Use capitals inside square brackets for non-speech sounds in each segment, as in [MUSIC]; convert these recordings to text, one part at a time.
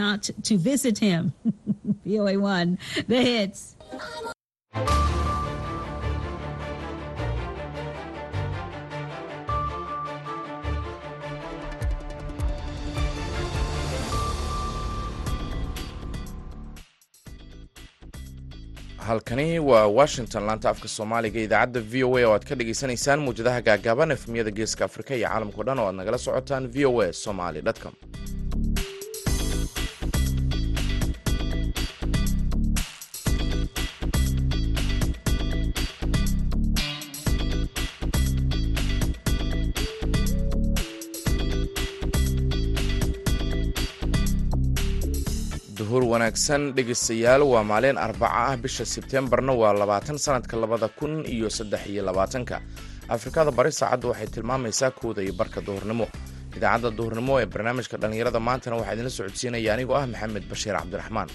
not to visit him. [LAUGHS] VOA1, the hits. halkani waa washington laanta afka soomaaliga idaacadda v o a oo aad ka dhagaysanaysaan muwjadaha gaagaaban efmiyada geeska afrika iyo caalamkao dhan oo aad nagala socotaan v o a somaly com wanaagsan dhegeystayaal waa maalin arbaca ah bisha sebtembarna waa labaatan sanadka labada kun iyo saddex iyo labaatanka. Afrikada bari saacaddu waxay tilmaamaysaa kooda iyo barka duhurnimo. Idaacadda duhurnimo ee barnaamijka dhallinyarada maantana waxaa idinla socodsiinaya anigoo ah maxamed bashiir cabdiraxmaan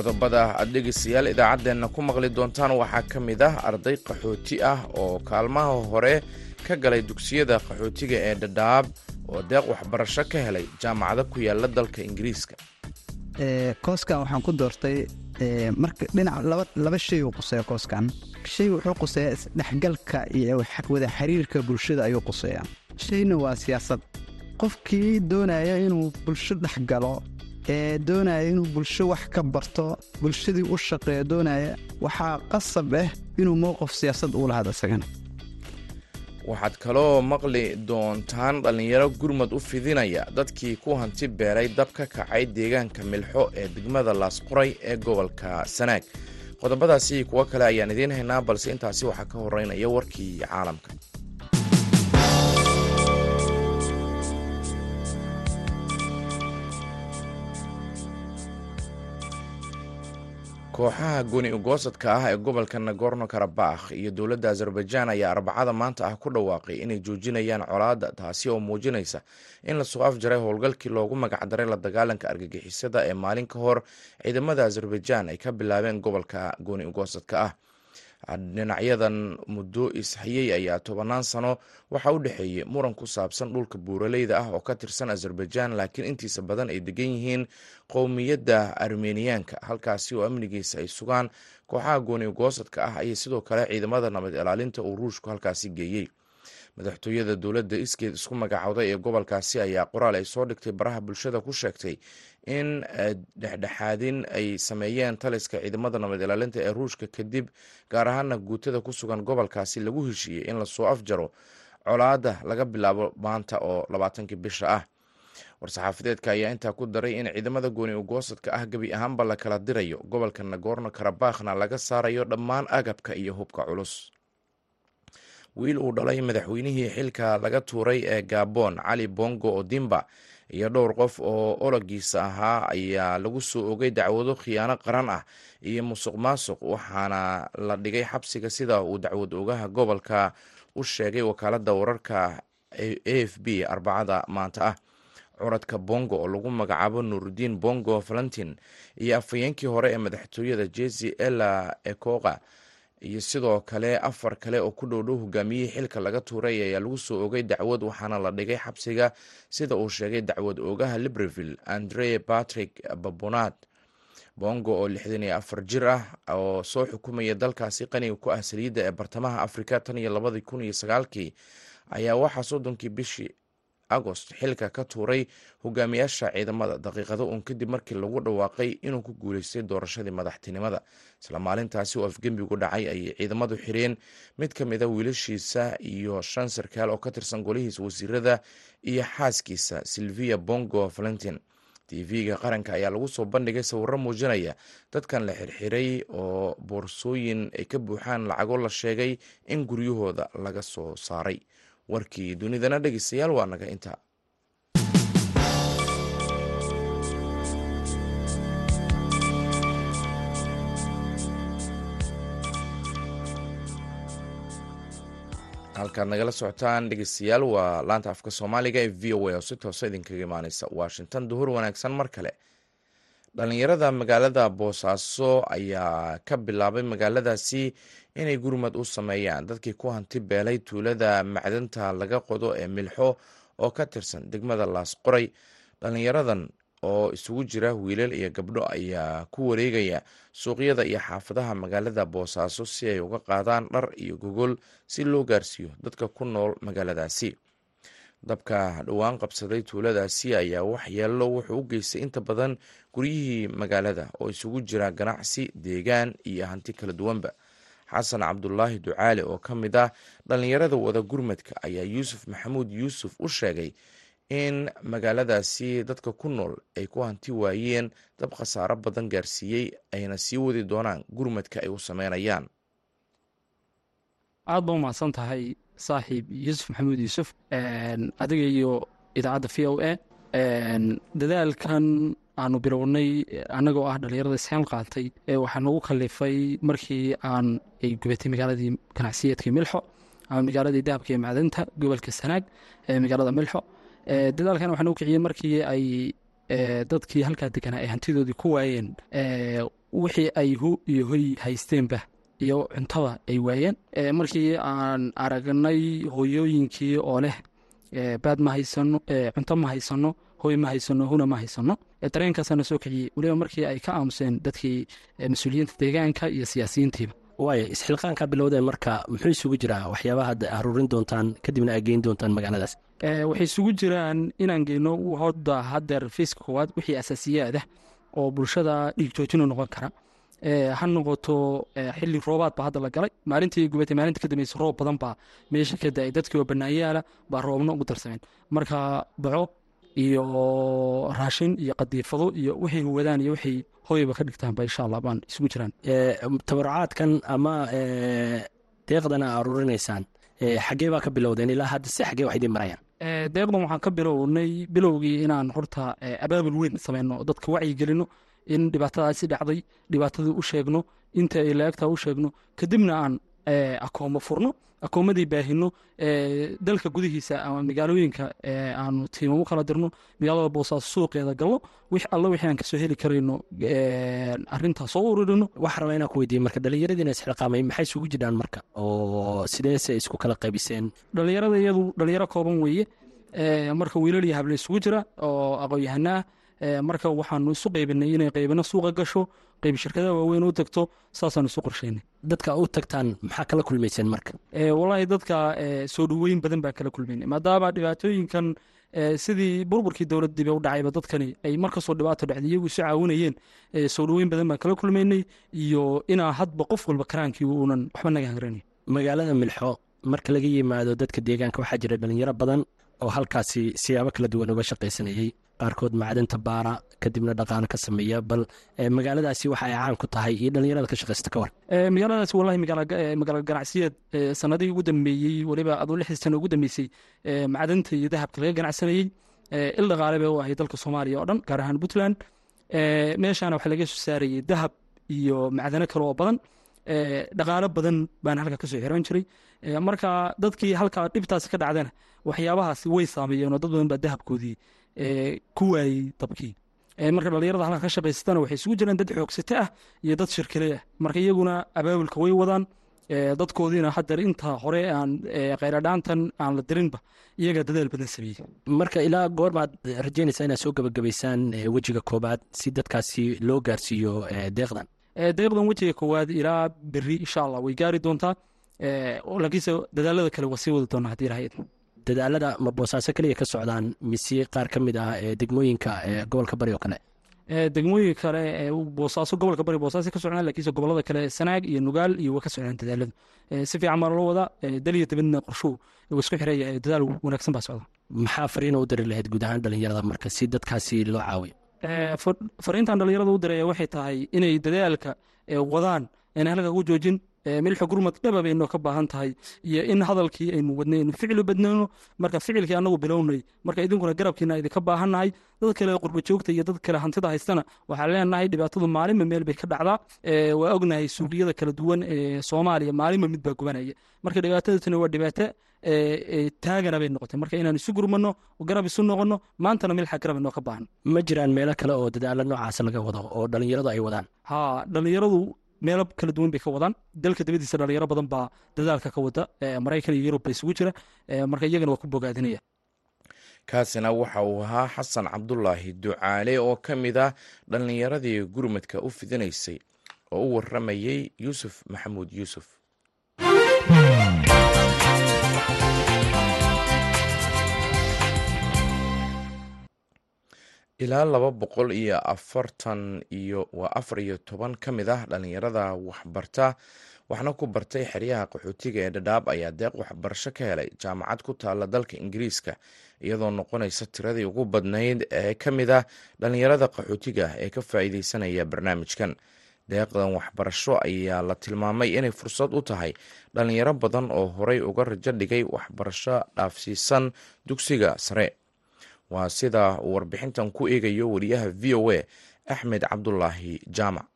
qodobada aad dhegeystayaal idaacaddeenna ku maqli doontaan waxaa ka mid ah arday qaxooti ah oo kaalmaha hore ka galay dugsiyada qaxootiga ee dhadhaab oo deeq waxbarasho ka helay jaamacado ku yaalla dalka ingiriiska. Kooskan waxaan ku doortay marka dhinac laba shay uu quseeya kooskan. Shay wuxuu quseeyaa isdhexgalka iyo wada xiriirka bulshada ayuu quseeyaa shayna waa siyaasad. Qofkii doonaya inuu bulsho dhexgalo ee doonaya inuu bulsho wax ka barto bulshadii u shaqeeyo doonaya waxaa qasab ah inuu mowqif siyaasad uu lahada isagana. Waxaad kaloo maqli doontaan dhallinyaro gurmad u fidinaya dadkii ku hanti beeray dab ka kacay deegaanka milxo ee degmada laasquray ee gobolka sanaag. Qodobadaasi kuwo kale ayaan idiin haynaa balse intaasi waxaa ka horeynaya warkii caalamka kooxaha goni ugoosadka ah ee gobolka nagorno karabakh iyo dowladda azerbaijan ayaa arbacada maanta ah ku dhawaaqay inay joojinayaan colaadda taasi oo muujinaysa in la soo afjaray howlgalkii loogu magacdaray la dagaalanka argagixisada ee maalin ka hor ciidamada azerbaijan ay ka bilaabeen gobolka goni ugoosadka ah dhinacyadan muddo ishayey ayaa tobanaan sano waxaa u dhexeeyey muran ku saabsan dhulka buuraleyda ah oo ka tirsan azerbaijan laakiin intiisa badan ay degan yihiin qowmiyadda armeniyaanka halkaasi oo amnigiisa ay sugaan. Kooxaha gooni ugoosadka ah ayay sidoo kale ciidamada nabad ilaalinta uu ruushku halkaasi geeyey madaxtooyada dowladda iskeed isku magacowday ee gobolkaasi ayaa qoraal ay soo dhigtay baraha bulshada ku sheegtay in dhexdhexaadin ay sameeyeen taliska ciidamada nabad ilaalinta ee ruushka kadib gaar ahaana guutada ku sugan gobolkaasi lagu heshiiyey in la soo afjaro colaadda laga bilaabo maanta oo labaatankii bisha ah. War-saxaafadeedka ayaa intaa ku daray in ciidamada gooni ugoosadka ah gebi ahaanba la kala dirayo gobolka nagorno karabakhna laga saarayo dhammaan agabka iyo hubka culus wiil uu dhalay madaxweynihii xilka laga tuuray ee gabon cali bongo odimba iyo dhowr qof oo ologiisa ahaa ayaa lagu soo ogay dacwado khiyaano qaran ah iyo musuq maasuq waxaana la dhigay xabsiga sida uu dacwad ogaha gobolka u sheegay wakaalada wararka a f b arbacada maanta ah. Curadka bongo oo lagu magacaabo nuurudiin bongo valentin iyo afhayeenkii hore ee madaxtooyada jesi ela ekoqa iyo sidoo kale afar kale oo ku dhowdhow hogaamiyihii xilka laga tuuray ayaa lagu soo ogay dacwad waxaana la dhigay xabsiga sida uu sheegay dacwad oogaha libreville andre patrick babonad bongo oo lixdan afar jir ah oo soo xukumaya dalkaasi qaniga ku ah saliidda ee bartamaha afrika tan iyo labadii kun iyo sagaalkii ayaa waxaa soddonkii bishii agost xilka ka tuuray hogaamiyaasha ciidamada. Daqiiqado uun kadib markii lagu dhawaaqay inuu ku guuleystay doorashadii madaxtinimada. Isla maalintaasi oo afgembigu dhacay ayay ciidamadu xireen. Mid ka mid a wiilashiisa iyo shan sarkaal oo ka tirsan golihiisa wasiirada iyo xaaskiisa silvia bongo valentin. Tv-ga qaranka ayaa lagu soo bandhigay sawiro muujinaya dadkan la xirxiray oo boorsooyin ay ka buuxaan lacago la sheegay in guryahooda laga soo saaray warkii dunidana dhegeystayaal waa naga inta halkaad nagala socotaan dhegeystayaal waa laanta afka soomaaliga ee v o a oo si toosa idinkaga imaaneysa washington. Duhur wanaagsan mar kale dhalinyarada magaalada boosaaso ayaa ka bilaabay magaaladaasi inay gurmad u sameeyaan. Dadkii ku hanti beelay tuulada macdanta laga qodo ee milxo oo ka tirsan degmada laasqoray dhalinyaradan oo isugu jira wiilal iyo gabdho ayaa ku wareegaya suuqyada iyo xaafadaha magaalada boosaaso si ay uga qaadaan dhar iyo gogol si loo gaarsiiyo dadka ku nool magaaladaasi dabka dhowaan qabsaday tuuladaasi ayaa waxyeello wuxuu u geystay inta badan guryihii magaalada oo isugu jira ganacsi deegaan iyo hanti kala duwanba. Xasan cabdulaahi ducaale oo ka mid ah dhallinyarada wada gurmadka ayaa yuusuf maxamuud yuusuf u sheegay in magaaladaasi dadka ku nool ay ku hanti waayeen dab khasaaro badan gaarsiiyey ayna sii wadi doonaan gurmadka ay u sameynayaan. Aad ba umahadsan tahay saaxiib yuusuf maxamuud yuusuf adiga iyo idaacadda v o a dadaalkan aanu bilownay annagoo ah dhallinyarada isxeel qaatay waxaa nagu kalifay markii aan ay gubatay magaaladii ganacsiyeedka milxo ama magaaladii dahabka iyo macdanta gobolka sanaag ee magaalada milxo. Dadaalkan waxaa nagu kiciyey markii ay dadkii halkaa deganaa ay hantidoodii ku waayeen wixii ay hu iyo hoy haysteenba iyo cuntada ay waayeen. Markii aan aragnay hoyooyinkii oo leh baad ma haysano cunto ma haysano hoy ma haysano huna ma haysano dareenkaasaana soo kiciyey. Weliba markii ay ka aamuseen dadkii mas'uuliyiinta deegaanka iyo siyaasiyiintiiba. Waaya isxilqaanka bilowdeen marka muxuu isugu jiraa waxyaabaha hadda aruurin doontaan kadibna aad geyn doontaan magaaladaas? Waxay isugu jiraan inaan geyno hodda hadeer fayska koowaad wixii asaasiyaad ah oo bulshada dhiig joojinu noqon kara ha noqoto xili roobaad baa hadda la galay. Maalintii gubatay maalinta ka dambeysa roob badan baa meesha ka da'ay. Dadkii oo banaanyaala baa roobna ugu darsameen marka baco iyo raashin iyo qadiifado iyo waxay wadaan iyo waxay hooyaba ka dhigtaanba insha allah baan isugu jiraan. Tabarucaadkan ama deeqdana aruurinaysaan. Xaggee baa ka bilowdeen ilaa hadda si xaggee wax idiin marayaan? Deeqdan waxaan ka bilownay bilowgii inaan horta abaabul weyn sameyno dadka wacyi gelino in dhibaatadaasi dhacday dhibaatadii u sheegno inta ay laegtaa u sheegno kadibna aan akoomo furno akoomadii baahino dalka gudihiisa ama magaalooyinka aanu tiimamo kala dirno magaalada boosaaso suuqeeda galno wix alla wixii aan ka soo heli karayno arintaas soo ururino waxaa rabaa inaan ku weydiiye marka dhallinyaradiina isxilqaamay maxay isugu jiraan marka? Oo sideese isku kala qaybiseen? Dhallinyarada iyadu dhalinyaro kooban weeye marka wiilal iyo hable isugu jira oo aqoon-yahanaa marka waxaanu isu qaybinay inay qaybino suuqa gasho qayb shirkadaha waaweyn u tagto saasaanu isu qorsheynay. Dadka u tagtaan maxaa kala kulmayseen marka? Wallaahi dadka soo dhoweyn badan baan kala kulmaynay maadaama dhibaatooyinkan sidii burburkii dowlad dibe u dhacayba dadkani ay markastoo dhibaato dhacday iyagu isu caawinayeen soo dhoweyn badan baan kala kulmaynay iyo inaa hadba qof walba karaankii uunan waxba naga hangaraynay magaalada milxo marka laga yimaado dadka deegaanka waxaa jira dhalinyaro badan oo halkaasi siyaabo kala duwan uga shaqaysanayey qaarkood macdanta baara kadibna dhaqaano ka sameeya bal magaaladaasi waxa ay caan ku tahay iyo dhalinyarada ka shaqaysta ka war magaaladaasi wallahi magaalo ganacsiyeed sanadihii ugu dambeeyey weliba aduu lixdii sano ugu dambeysay macdanta iyo dahabka laga ganacsanayey il dhaqaale bay u ahay dalka soomaaliya oo dhan gaar ahaan puntland. Meeshaana waxaa laga soo saarayey dahab iyo macdano kale oo badan. Dhaqaalo badan baana halka ka soo xiran jiray. Marka dadkii halkaa dhibtaasi ka dhacdana waxyaabahaasi way saameeyeen oo dad badan baa dahabkoodii ku waayey dabkii marka dhalinyarada halka ka shaqaysatana waxay isugu jiraan dad xoogsate ah iyo dad shirkale ah. Marka iyaguna abaabulka way wadaan dadkoodiina hadeer inta hore aan kheyradhaantan aan la dirinba iyagaa dadaal badan sameeyey marka ilaa goormaad rajeynaysaa inaad soo gabagabaysaan wejiga koobaad si dadkaasi loo gaarsiiyo deeqdan? Deeqdan wejiga koowaad ilaa beri insha allah way gaari doontaa. Laakiinse dadaalada kale waa sii wadi doonaa haddii ilahay idmo dadaalada ma boosaaso keliya ka socdaan mise qaar ka mid ah degmooyinka gobolka bari oo kale? Degmooyinka kale boosaaso gobolka bari boosaaso ka socdaan lakiinse gobollada kale sanaag iyo nugaal iyo waa ka socdaan dadaaladu si fiican baa loo wadaa dal iyo dabadna qorshuhu uu isku xiraya dadaal wanaagsan baa socda. Maxaa fariina u diri lahayd guud ahaan dhalinyarada marka si dadkaasi loo caawiyo? Fariintan dhalinyarada u diraya waxay tahay inay dadaalka wadaan inay halka ku joojin milxa gurmad dhaba baynoo ka baahan tahay iyo in hadalkii aynu wadnay aynu ficlu badnayno. Marka ficilkii anagu bilownay marka idinkuna garabkiina idinka baahannahay dad kale qurba joogta iyo dad kale hantida haystana waxaan leenahay dhibaatadu maalinba meel bay ka dhacdaa. Waa ognahay suuqyada kala duwan ee soomaaliya maalinba mid baa gubanaya. Marka dhibaatadasuna waa dhibaato taagana bay noqotay. Marka inaan isu gurmano garab isu noqono maantana milxa garab inoo ka baahan. Ma jiraan meelo kale oo dadaalo noocaas laga wado oo dhallinyaradu ay wadaan? Ha dhallinyaradu meelo kala duwan bay ka wadaan. Dalka dabadiisa dhalinyaro badan baa dadaalka ka wada maraykan iyo yurub ba isugu jira. Marka iyagana waa ku bogaadinaya. Kaasina waxa uu ahaa xasan cabdulaahi ducaale oo ka mid ah dhallinyaradii gurmadka u fidinaysay oo u waramayey yuusuf maxamuud yuusuf ilaa laba boqol iyo afartan iyo waa afar iyo toban ka mid ah dhallinyarada waxbarta waxna ku bartay xeryaha qaxootiga ee dhadhaab ayaa deeq waxbarasho ka helay jaamacad ku taala dalka ingiriiska iyadoo noqonaysa tiradii ugu badnayd ee ka mid ah dhallinyarada qaxootiga ee ka faa'iideysanaya barnaamijkan. Deeqdan waxbarasho ayaa la tilmaamay inay fursad u tahay dhallinyaro badan oo horey uga rajo dhigay waxbarasho dhaafsiisan dugsiga sare waa sida uu warbixintan ku eegayo wariyaha v o a axmed cabdulaahi jaamac.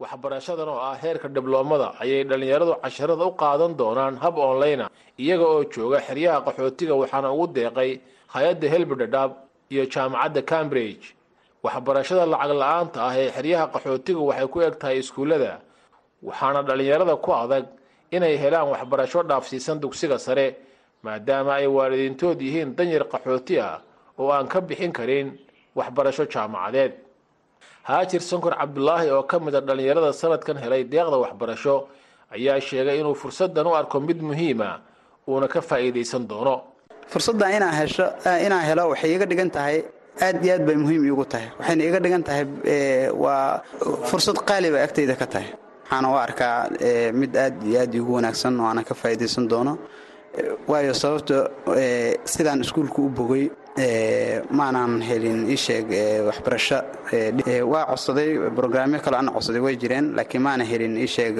Waxbarashadan oo ah heerka dibloomada ayay dhallinyaradu casharada u qaadan doonaan hab onlayna iyaga oo jooga xeryaha qaxootiga waxaana ugu deeqay hay'adda helbi dhadhaab iyo jaamacadda cambridge. Waxbarashada lacag la'aanta ah ee xeryaha qaxootiga waxay ku eg tahay iskuullada waxaana dhallinyarada ku adag inay helaan waxbarasho dhaafsiisan dugsiga sare maadaama ay waalidiintood yihiin danyar qaxooti ah oo aan ka bixin karin waxbarasho jaamacadeed. Haajir sankor cabdulaahi oo ka mid a dhallinyarada sanadkan helay deeqda waxbarasho ayaa sheegay inuu fursaddan u arko mid muhiima uuna ka faa'iidaysan doono. Fursaddan inaan hesho inaan helo waxay iga dhigan tahay aad iyo aad bay muhiim iigu tahay. Waxayna iga dhigan tahay waa fursad qaali bay agtayda ka tahay. Waxaana u arkaa mid aad iyo aad iigu wanaagsan oo ka faa'iidaysan doono. Waayo sababta sidaan iskuulka u bogay maanan helin ii sheeg waxbarasho. Waa codsaday brograamyo kale ana codsaday way jireen laakiin maana helin ii sheeg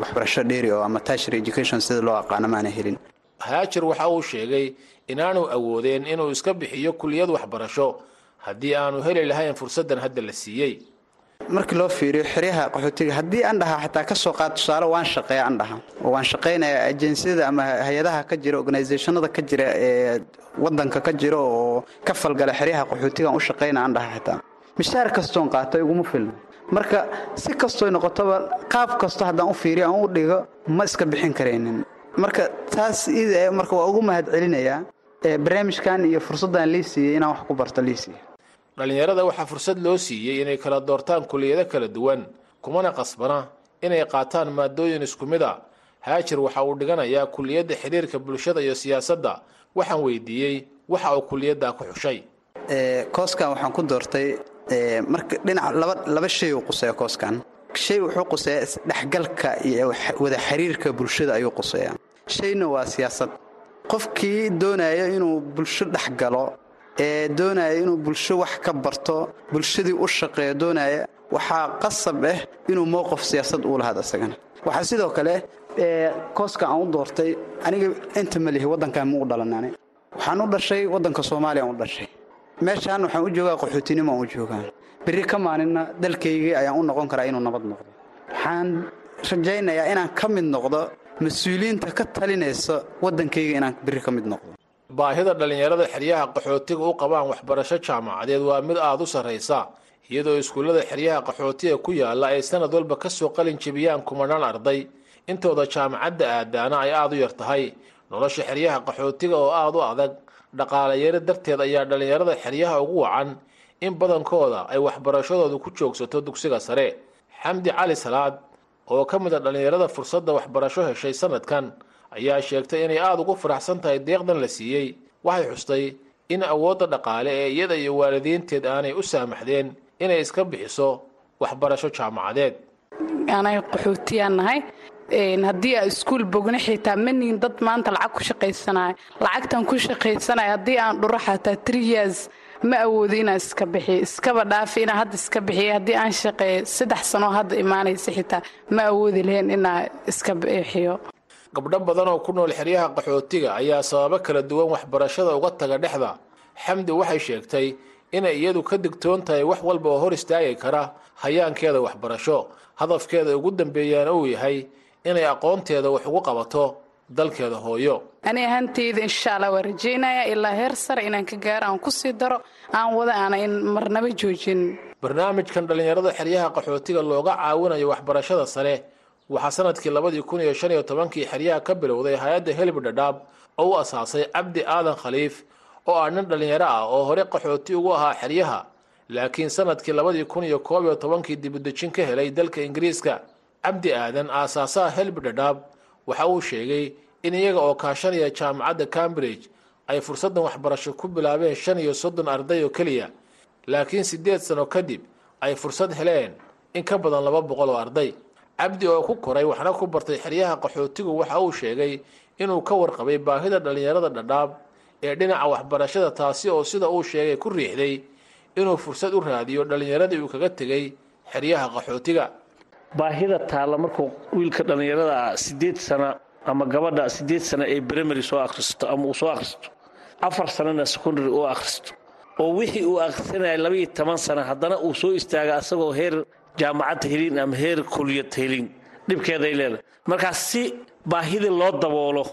waxbarasho dheeri oo ama tashry education sida loo aqaano maana helin. Haajir waxa uu sheegay inaanu awoodeen inuu iska bixiyo kuliyad waxbarasho. Haddii aanu heli lahayn fursaddan hadda la siiyey markii loo fiiriyo xeryaha qaxootiga haddii aan dhahaa xataa ka qaad tusaale waan shaqeeya aan dhaha waan shaqaynayaa ajeensiyada ama hay'adaha ka jira organisationada ka jira ee wadanka ka jira oo ka falgala xeryaha qaxootiga aan u shaqayna aan dhaha xitaa mishaar kastoon qaato iguma filna. Marka si kastoy noqotoba qaab kasto haddaan u fiiriyo aan u dhigo ma iska bixin karaynin. Marka taas id marka waa ugu mahad celinayaa barnaamijkan iyo fursaddan lii inaan wax ku barto lii dhallinyarada waxaa fursad loo siiyey inay kala doortaan kuliyado kala duwan kumana qasbana inay qaataan maadooyin isku mid a haajir waxa uu dhiganayaa kuliyadda xiriirka bulshada iyo siyaasadda waxaan weydiiyey waxa uu kuliyaddaa ku xushay. Kooskan waxaan ku doortay marka dhinac laba laba shay uu quseeya kooskan. Shay wuxuu quseeyaa isdhexgalka iyo wada xiriirka bulshada ayuu quseeyaa shayna waa siyaasad. Qofkii doonaya inuu bulsho dhex galo ee doonaya inuu bulsho wax ka barto bulshadii u shaqeeyo doonaya waxaa qasab ah inuu mowqif siyaasad uu lahaad isagana waxaa sidoo kale kooska aan u doortay aniga inta ma lihi waddankan ma u dhalanani waxaan u dhashay waddanka soomaaliya aan u dhashay. Meeshaan waxaan u joogaa qaxootinimo aan u joogaa. Berri ka maalinna dalkaygii ayaan u noqon karaa inuu nabad noqdo. Waxaan rajaynayaa inaan ka mid noqdo mas'uuliyiinta ka talinaysa waddankayga inaan berri ka mid noqdo baahida dhallinyarada xeryaha qaxootiga u qabaan waxbarasho jaamacadeed waa mid aada u sarraysa iyadoo iskuullada xeryaha qaxootiga ku yaalla ay sanad walba ka soo qalin jebiyaan kumanaan arday. Intooda jaamacadda aadaana ay aada u yar tahay. Nolosha xeryaha qaxootiga oo aada u adag dhaqaalayaro darteed ayaa dhallinyarada xeryaha ugu wacan. In badankooda ay waxbarashadoodu ku joogsato dugsiga sare. Xamdi cali salaad oo ka mid a dhallinyarada fursadda waxbarasho heshay sanadkan ayaa sheegtay inay aada ugu faraxsan tahay deeqdan la siiyey. Waxay xustay in awoodda dhaqaale ee iyada iyo waalidiinteed aanay u saamaxdeen inay iska bixiso waxbarasho jaamacadeed. Anaga qaxootiyaan nahay. Haddii aan iskuul bogna xitaa manihin dad maanta lacag ku shaqaysanaya lacagtan ku shaqaysanaya haddii aan dhuro xataa three years ma awoodo inaan iska bixiyo iskaba dhaafi inaan hadda iska bixiyo haddii aan shaqeeyo saddex sanoo hadda imaanaysa xitaa ma awoodi lahayn inaan iska bixiyo gabdho badan oo ku nool xeryaha qaxootiga ayaa sababo kala duwan waxbarashada uga taga dhexda. Xamdi waxay sheegtay inay iyadu ka digtoon tahay wax walba oo hor istaagi kara hayaankeeda waxbarasho. Hadafkeeda ugu dambeeyaana uu yahay inay aqoonteeda wax ugu qabato dalkeeda hooyo. Ani ahanteyda insha allah waa rajaynaya ilaa heer sare inaan ka gaaro aan ku sii daro aan wada aana in marnaba joojinin barnaamijkan dhallinyarada xeryaha qaxootiga looga caawinayo waxbarashada sare waxaa sannadkii labadii kun iyo shan iyo tobankii xeryaha ka bilowday hay'adda helib dhadhaab oo u asaasay cabdi aadan khaliif oo ah nin dhallinyaro ah oo hore qaxooti ugu ahaa xeryaha. Laakiin sannadkii labadii kun iyo koob iyo tobankii dibudejin ka helay dalka ingiriiska cabdi aadan aasaasaha helib dhadhaab. Waxa uu sheegay in iyaga oo kaashanaya jaamacadda cambridge ay fursaddan waxbarasho ku bilaabeen shan iyo soddon arday oo keliya. Laakiin siddeed sano kadib ay fursad heleen in ka badan laba boqol oo arday cabdi oo ku koray waxna ku bartay xeryaha qaxootigu waxa uu sheegay inuu ka warqabay baahida dhallinyarada dhadhaab ee dhinaca waxbarashada taasi oo sida uu sheegay ku riixday inuu fursad u raadiyo dhallinyaradii uu kaga tegey xeryaha qaxootiga. Baahida taalla markuu wiilka dhallinyarada ah siddeed sana ama gabadha siddeed sana ay brimary soo akhristo ama uu soo akhristo afar sanana secondary uu akhristo oo wixii uu akhrisanaya labaiyo toban sana haddana uu soo istaaga asagoo heer jaamacad helin ama heer kuliyad helin dhibkeeday leedahay. Markaas si baahidii loo daboolo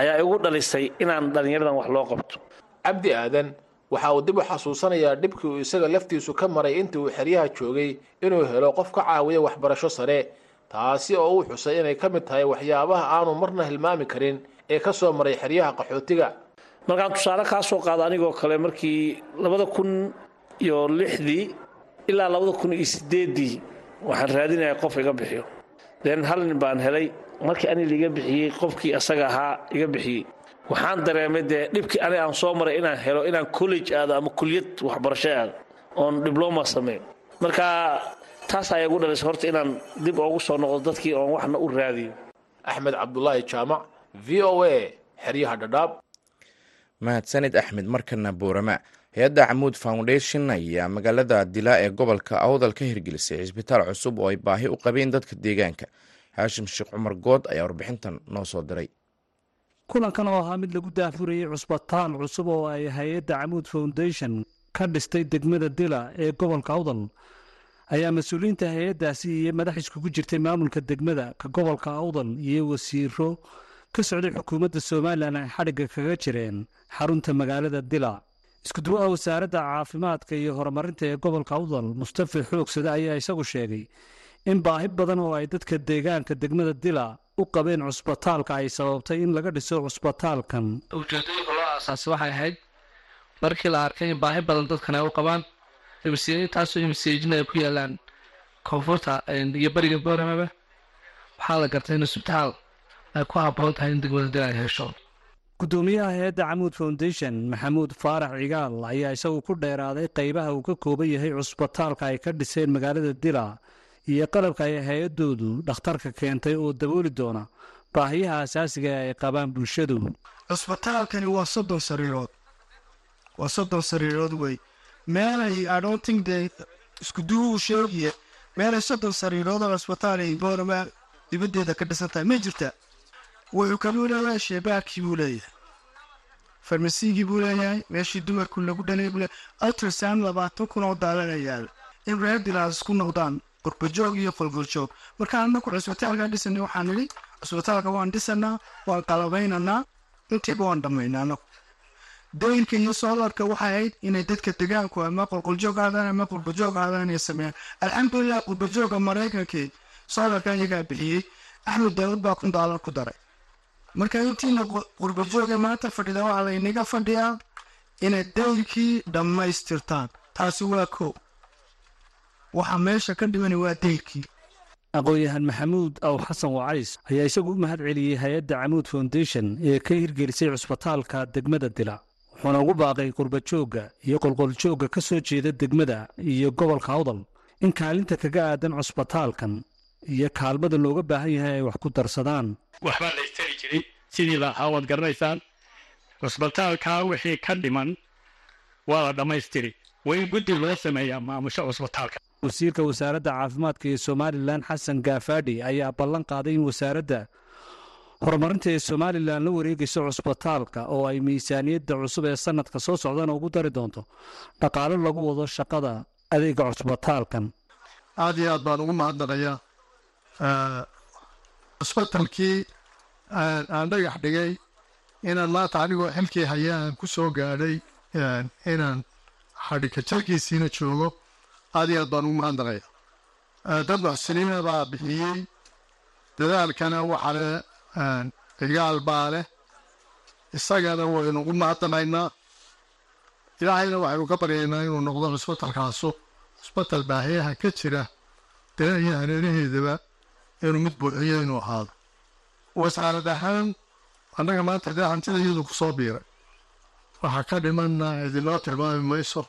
ayaa igu dhalisay inaan dhallinyaradan wax loo qabto. Cabdi aadan waxa uu dib u xasuusanayaa dhibkii uu isaga laftiisu ka maray intii uu xeryaha joogay inuu helo qof ka caawiya waxbarasho sare taasi oo uu xusay inay ka mid tahay waxyaabaha aanu marna hilmaami karin ee ka soo maray xeryaha qaxootiga. Markaan tusaale kaa soo qaado anigoo kale markii labada kun iyo lixdii ilaa labada kun iyo sideeddii waxaan raadinaya qof iga bixiyo. Den hal nin baan helay. Markii ani liiga bixiyey qofkii asaga ahaa iga bixiyey. Waxaan dareemay dee dhibkii ani aan soo maray inaan helo inaan college aado ama kuliyad waxbarasho aado oon dibloma sameeyo marka taas ayaa igu dhalisay horta inaan dib oogu soo noqdo dadkii oon waxna u raadiyo. Axmed cabdulaahi jaamac v o a xeryaha dhadhaab mahadsanid axmed markana boorama hay'adda camuud foundation ayaa magaalada dilaa ee gobolka awdal ka hirgelisay cisbitaal cusub oo ay baahi u qabeen dadka deegaanka. Haashim sheekh cumar good ayaa warbixintan noo soo diray. Kulankan oo ahaa mid lagu daafurayey cusbitaal cusub oo ay hay'adda camuud foundation ka dhistay degmada dila ee gobolka awdal ayaa mas'uuliyiinta hay'addaasi iyo madax iskugu jirtay maamulka degmada ka gobolka awdal iyo wasiiro ka socday xukuumadda somalilan ay xadhigga kaga jireen xarunta magaalada dila iskuduwaha wasaaradda caafimaadka iyo horumarinta ee gobolka awdal mustafa xoogsade ayaa isagu sheegay in baahi badan oo ay dadka deegaanka degmada dila u qabeen cusbitaalka ay sababtay in laga dhiso cusbitaalkan. Ujeedooyinka loo aasaasay waxay ahayd markii la arkay in baahi badan dadkan ay u qabaan taasoo imseejin ay ku yaalaan koonfurta iyo bariga booramaba waxaa la gartay in cusbitaal ay ku habboon tahay in degmada dila ay hesho gudoomiyaha hay'adda camuud foundation maxamuud faarax cigaal ayaa isagu ku dheeraaday qeybaha uu ka kooban yahay cusbitaalka ay ka dhiseen magaalada dila iyo qalabka ay hay'adoodu dhakhtarka keentay oo dabooli doona. Baahiyaha asaasiga ay qabaan bulshadu. Cusbitaalkani waa soddon sariirood. Waa soddon sariirood wey meelay adhonting de iskuduwuu sheegiye meelay soddon sariirood oo cusbitaal ay boorama dibaddeeda ka dhisan tahay. Ma jirta? Wuxuu kaluu leeyahay sheebaarkii buu leeyahay farmasigii buu leeyahay meeshii dumarku lagu dhalay ultrasound labaatan kun oo daalana yaalla in reer dilaas ku noqdaan qurbajoog iyo qolgoljoog markaan anaku cusbitaalka dhisanay waxaan nidhi cusbitaalka waan dhisanaa waan qalabaynaynaa intiiba waan dhammaynaa. Anagu daynka iyo soolarka waxay ahayd inay dadka degaanku ama qolqoljoog aadaan ama qurbajoog aadaan inay sameeyaan. Alxamdulilah qurbajooga maraykankii soolarka iyagaa bixiyey. Axmed daawud baa kun daalar ku daray marka intiina qurbajooga maanta fadhida waxaa laynaga fadhiyaa inay daynkii dhammaystirtaan. Taasi waa kow waxaa meesha ka dhimani waa dayrkii aqoon-yahan maxamuud aw xasan wacays ayaa isagu u mahad celiyey hay'adda camuud foundation ee ka hirgelisay cusbitaalka degmada dila wuxuuna ugu baaqay qurbajoogga iyo qolqoljoogga ka soo jeeda degmada iyo gobolka awdal in kaalinta kaga aadan cusbitaalkan iyo kaalmada looga baahan yahay ay wax ku darsadaan. Waxbaa la istari jiray sidii lahaa waad garanaysaan cusbitaalkaa wixii ka dhiman waa la dhammaystiri waa in guddi loo sameeyaa maamusho cusbitaalka. Wasiirka wasaaradda caafimaadka ee somalilan xasan gaafadhi ayaa ballan qaaday in wasaaradda horumarinta ee somalilan la wareegayso cusbitaalka oo ay miisaaniyadda cusub ee sanadka soo socdana ugu dari doonto dhaqaalo lagu wado shaqada adeega cusbitaalkan. Aad iyo aad baan ugu mahadnaqayaa cusbitalkii aan dhagax dhigay inaan maanta anigoo xilkii haya aan ku soo gaadhay inaan xadhikajarkiisiina joogo. Aad iyo aad baan ugu mahadnaqaya dad muxsiniina baa bixiyey. Dadaalkana waxale cigaal baa leh. Isagana waynu ugu mahadnaqaynaa ilaahayna waxaynu ka baryaynaa inuu noqdo cusbatalkaasu cusbatal baahiyaha ka jira dana iyo hareeraheedaba inuu mid buuxiyo inuu ahaado wasaarad ahaan annaga maanta dee hantida iyadu ku soo biiray waxaa ka dhimanna idinoo tilmaami mayso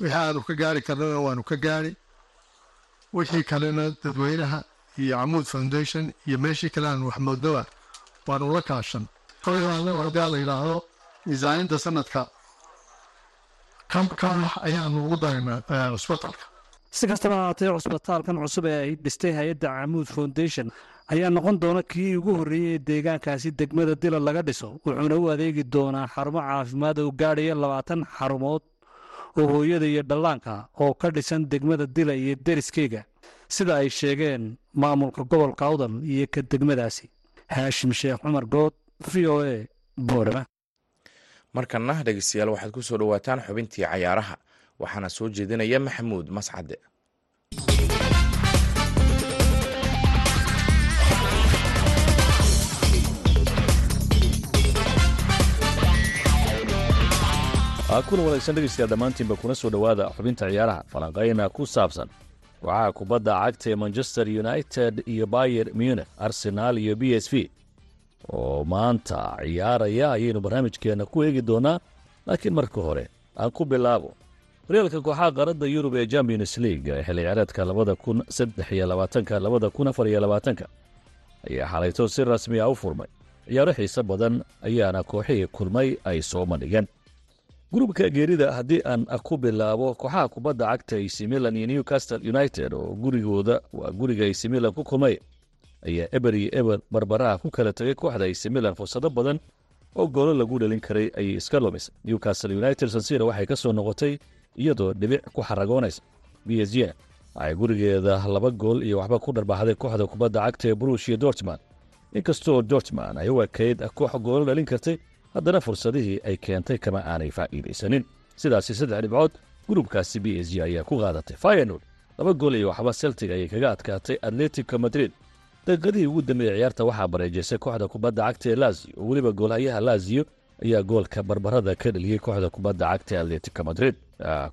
wixii aanu ka gaari karnana waanu ka gaari. Wixii kalena dadweynaha iyo camuud foundation iyo meeshii kale aanu waxmoodnaba waanu la kaashan. Koyana hadaa la yidhaahdo miisaaninta sanadka kan ayaanu ugu daraynaa cusbatalka si kastaba ahaatee cusbitaalkan cusub ee ay dhistay hay'adda camuud foundation ayaa noqon doona kii ugu horreeyey ee deegaankaasi degmada dila laga dhiso. Wuxuuna u adeegi doonaa xarumo caafimaad oo gaadhaya labaatan xarumood oo hooyada iyo dhallaanka oo ka dhisan degmada dila iyo deriskeyga sida ay sheegeen maamulka gobolka awdal iyo ka degmadaasi. Haashim sheekh cumar good v o a boorama. Markanna dhegeystayaal waxaad ku soo dhowaataan xubintii cayaaraha waxaana soo jeedinaya maxamuud mascade. Kuna wanaagsan dhegeystayaal dhammaantiinba kuna soo dhowaada xubinta ciyaaraha falanqayna ku saabsan. Kooxaha kubadda cagta ee manchester united iyo bayer munich arsenaal iyo b s v. Oo maanta ciyaaraya ayaynu barnaamijkeenna ku eegi doonaa laakiin marka hore aan ku bilaabo horyaalka kooxaha qaarada yurub ee champions league ee xilli ciyaareedka labada kun saddex iyo labaatanka labada kun afar iyo labaatanka ayaa xalayto si rasmi a u furmay. Ciyaaro xiise badan ayaana kooxihii kulmay ay soo mandhigeen. Gurubka geerida haddii aan ku bilaabo kooxaha kubadda cagta ac milan iyo newcastle united oo gurigooda waa guriga ac milan ku kulmay ayaa eber iyo eber barbaraha ku kala tegay kooxda ac milan fursado badan oo goolo lagu dhalin karay ayay iska lumisay. Newcastle united sansira waxay ka soo noqotay iyadoo dhibic ku xaragoonaysa b s g waxay gurigeeda laba gool iyo waxba ku dharbaaxday kooxda kubadda cagta ee brush iyo dortman inkastoo dortman ay u ekayd koox goolo dhalin kartay haddana fursadihii ay keentay kama aanay faa'iidaysanin. Sidaasi saddex dhibcood gurubkaasi b s g ayaa ku qaadatay. Fayanol laba gool iyo waxba celtic ayay kaga adkaatay atletico madrid. Daqiiqadihii ugu dambeeyey ciyaarta waxaa bareejaysay kooxda kubadda cagta ee lazio. Oo weliba goolhayaha lazio ayaa goolka barbarada ka dheliyey kooxda kubadda cagta ee atletico madrid.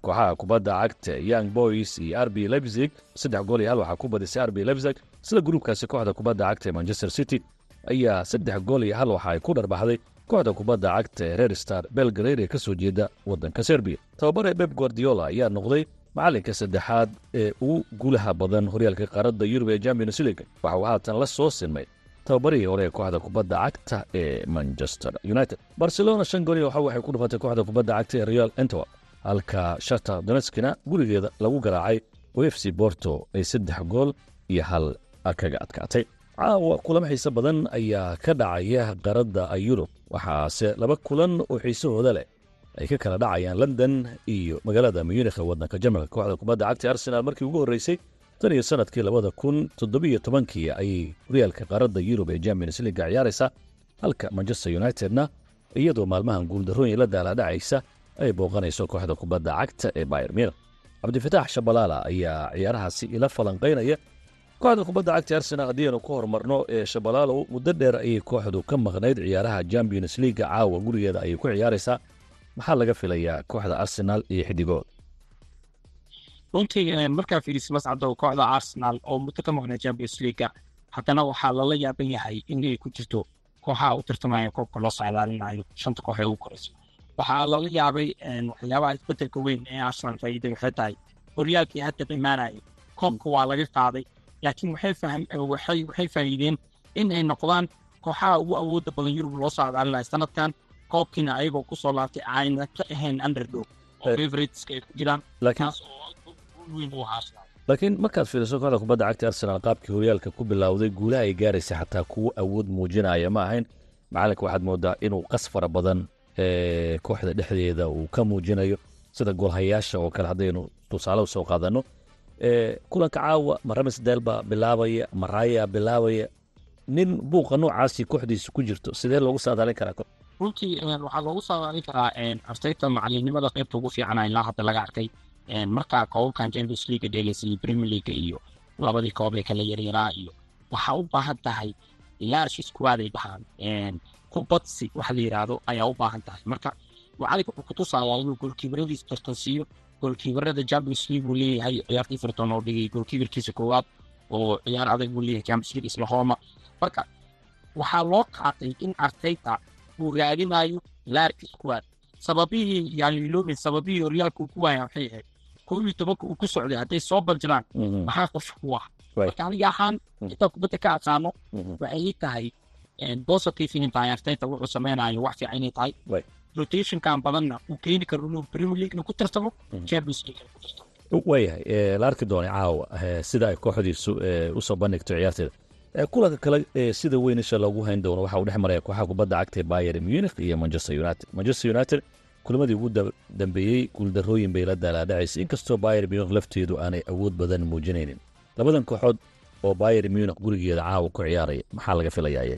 Kooxaha kubadda cagta young boys iyo r b lebzig saddex gool iyo hal waxaa ku badisay r b lebzig sida gruubkaasi kooxda kubadda cagta ee manchester city. Ayaa saddex gool iyo hal waxa ay ku dharbaxday kooxda kubadda cagta ee rer star belgrade ee ka soo jeeda waddanka serbiya tababare beb guardiola ayaa noqday macallinka saddexaad ee ugu guulaha badan horyaalka qaaradda yurub ee champions league. Waxa uu haatan la soo sinmay tababarihii hore kooxda kubadda cagta ee manchester united. Barcelona shan gool iyo waxa waxay ku dhufatay kooxda kubadda cagta ee real entowar halka shata donetskina gurigeeda lagu garaacay oo borto ay saddex gool iyo hal kaga adkaatay. Caawa kulamo xiise badan ayaa ka dhacaya qaradda yurub waxaase laba kulan oo xiisahooda leh ay ka kala dhacayaan london iyo magaalada munikh waddanka jarmalka kooxda kubadda cagta arsenaal markii ugu horreysay tan iyo sannadkii labada kun toddobiyo tobankii ayay horyaalka qaaradda yurub ee champions leaga ciyaaraysa halka manchester unitedna iyadoo maalmahan guuldarrooyin la daaladhacaysa ay booqanayso kooxda kubadda cagta ee munich. Cabdifitaax shabalaala ayaa ciyaarahaasi ila falanqaynaya kooxda kubadda cagta arsenal haddii aynu ku horumarno ee shabalaalow muddo dheer ayay kooxdu ka maqnayd ciyaaraha champions leaga caawa gurigeeda ayay ku ciyaaraysaa. Maxaa laga filayaa kooxda arsenal iyo xidigood runtii markaa fiiriso mascado kooxda arsenal oo muddo ka maqnay champions leaga haddana waxaa lala yaaban yahay in ay ku jirto kooxaha u tartamaya koobka loo socdaalinayo shanta koox ee ugu koreyso. Waxaa lala yaabay waxyaabaha isbeddelka weyn ee arsenal faa'iiday waxay tahay horyaalkii hadda imaanaya koobka waa laga qaaday laakiin waxay waxay faa'iideen in ay noqdaan kooxaha ugu awoodda badan yurub loo socdaalinayo sanadkan koobkiina ayagoo ku soo laabtay ayna ka ahayn underdog. Oo favoriteska ay ku jiraan laakiin markaad fiiriso kooxda kubadda cagta arsenal qaabkii horyaalka ku bilowday guulaha ay gaaraysa xataa kuwo awood muujinaya. Ma ahayn macalinka waxaad moodaa inuu qas fara badan ee kooxda dhexdeeda uu ka muujinayo sida goolhayaasha oo kale haddaynu tusaale u soo qaadanno kulanka caawa ma ramis deel baa bilaabaya ma raaya bilaabaya nin buuqa noocaasi kooxdiisa ku jirto sidee loogu saadaalin karaa runtii waxaa loogu saadaalin karaa arteta macalinimada qaybta ugu fiicana ilaa hadda laga arkay markaa koobabkan champions league dheegaysay premier league iyo labadii koob ee kala yaryaraa iyo waxaa u baahan tahay large squad ay dhahaan kubadsi waxa la yidhaahdo ayaa u baahan tahay. Marka macalinka wuxuu kutusayaa inuu goolkiibaradiis tartansiiyo goolkiibarada champions league leeyahay ciyaartii firton oo dhigay goolkiibarkiisa koowaad oo ciyaar adag buu leeyahay champions league islahoma marka waxaa loo qaatay in arteta uu raadinayo large squad sababihii yani iloomin sababihii horyaalka uu ku waaya waxay ahayd kow iyo tobanka uu ku socday hadday soo banjiraan maxaa ku ah marka aniga ahaan intaa kubadda ka aqaano waxay tahay positive inay tahay arteta wuxuu sameynayo wax fiican inay tahay rotationkan badanna uu keeni karo inuu premier leaguena ku tartamo champions league. ku tartamo waayahay la arki doonay caawa sida ay kooxdiisu u soo bandhigto ciyaarteeda kulanka kale sida weyn isha loogu hayn doono waxa uu dhex maraya kooxaha kubadda cagta ee bayer munich iyo manchester united manchester united kulamadii ugu dambeeyey guuldarrooyin bay la daalaadhacaysa inkastoo bayer munich lafteedu aanay awood badan muujinaynin. Labadan kooxood oo bayer munich gurigeeda caawa ku ciyaaraya maxaa laga filayaa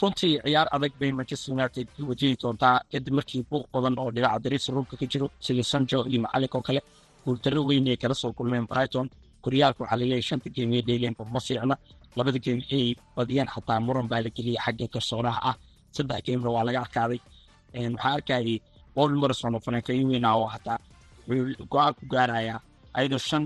runtii ciyaar adag bay manchester united wajihi doontaa kadib markii buuq badan oo dhinaca dariisa ruulka ka jiro sida sanjo iyo macalink oo kale guuldarro weyn ay kala soo kulmeen brighton. Horyaalka waxaa la leeyahay shanta geem ee dheeleenba ma fiicna. Labada geem ay badiyeen xataa muran baa la geliyay xagga garsooraha ah. Saddex geemna waa laga arkaaday waxaa arkayay morrison oo farankayo weyn ah oo wuxuu go'aan ku gaarayaa ayadoo shan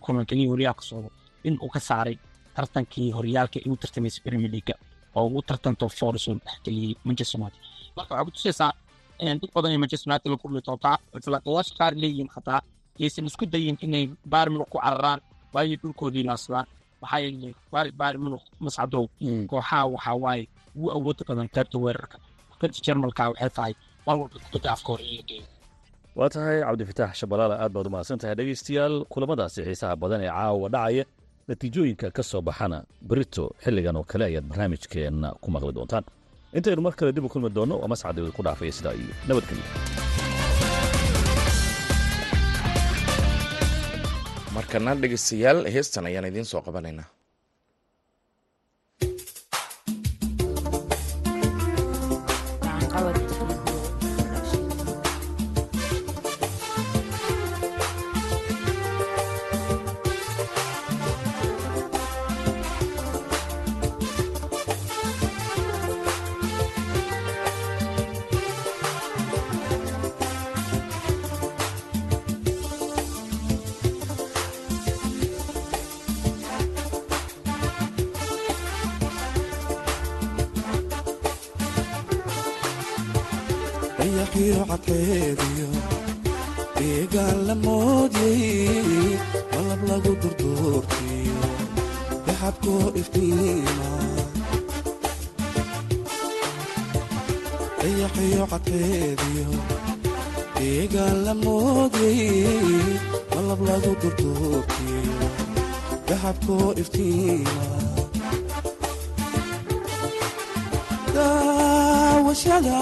kulan keliya horyaalka socdo in uu ka saaray tartankii horyaalka ay u tartamaysa premier league oo ugu tartanto force oo dhexgeliyey manchester united. Marka waxaa ku tusaysaa dad badan ee manchester united la kulmi doontaa falaqayaasha qaar leeyihiin xataa yaysan isku dayin inay bayern munich ku cararaan waayo dhulkoodii laaslaan maxaa yeelay bayern munich mascadow kooxaha waxaa waaye ugu awooda badan qaybta weerarka qaybta jarmalka waxay tahay mar walba kubadda afka hore in la geeyo waa tahay cabdifitaax shabalaala aad baad u mahadsan tahay dhegaystayaal kulamadaasi xiisaha badan ee caawa dhacaya. Natiijooyinka ka soo baxana berito xilligan oo kale ayaad barnaamijkeenna ku maqli doontaan. Intaynu mar kale dib u kulmi doonno waa mascadooda ku dhaafaya sidaa iyo nabadgelyo markana dhegaystayaal heestan ayaan idiin soo qabanaynaa dayaxiyo cadkeediyo deegaan la moodyay malab lagu durduurtiyo daxabkoo iftiima. Daawashada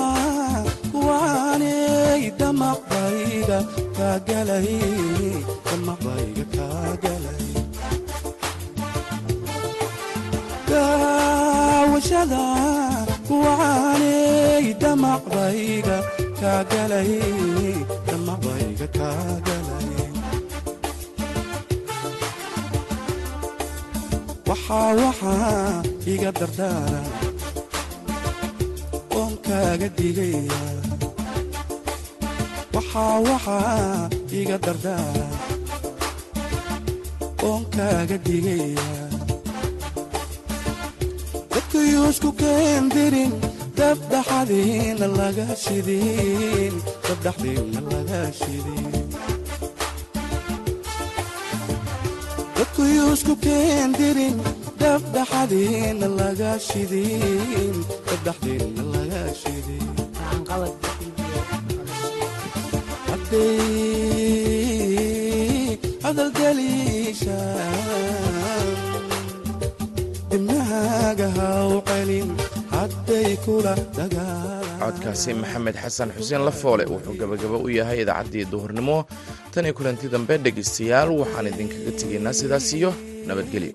kuwaanay damaqbayga kaagalay damaqbayga kaagalay daawashada kuwaanay damaqbayga kaagalay damaqbayga kaagalay waxaa waxaa iga dardaara oon kaaga digaya waxaa waxaa iga dardaara oon kaaga digaya dadkayuusku keendirin dabdhaxadiina laga shidin dabdhaxdiina laga shidin dadkayuusku keendirin dabdhaxadiina laga shidin dabdhaxdiina laga shidin hadalgeliishaan dibnahaaga celin hadday kula dagaalaan codkaasi maxamed xasan xuseen lafoole wuxuu gebagabo u yahay idaacaddii duhurnimo. Tan iyo kulanti dambe dhegaystayaal waxaan idinkaga tegaynaa sidaas iyo nabadgelyo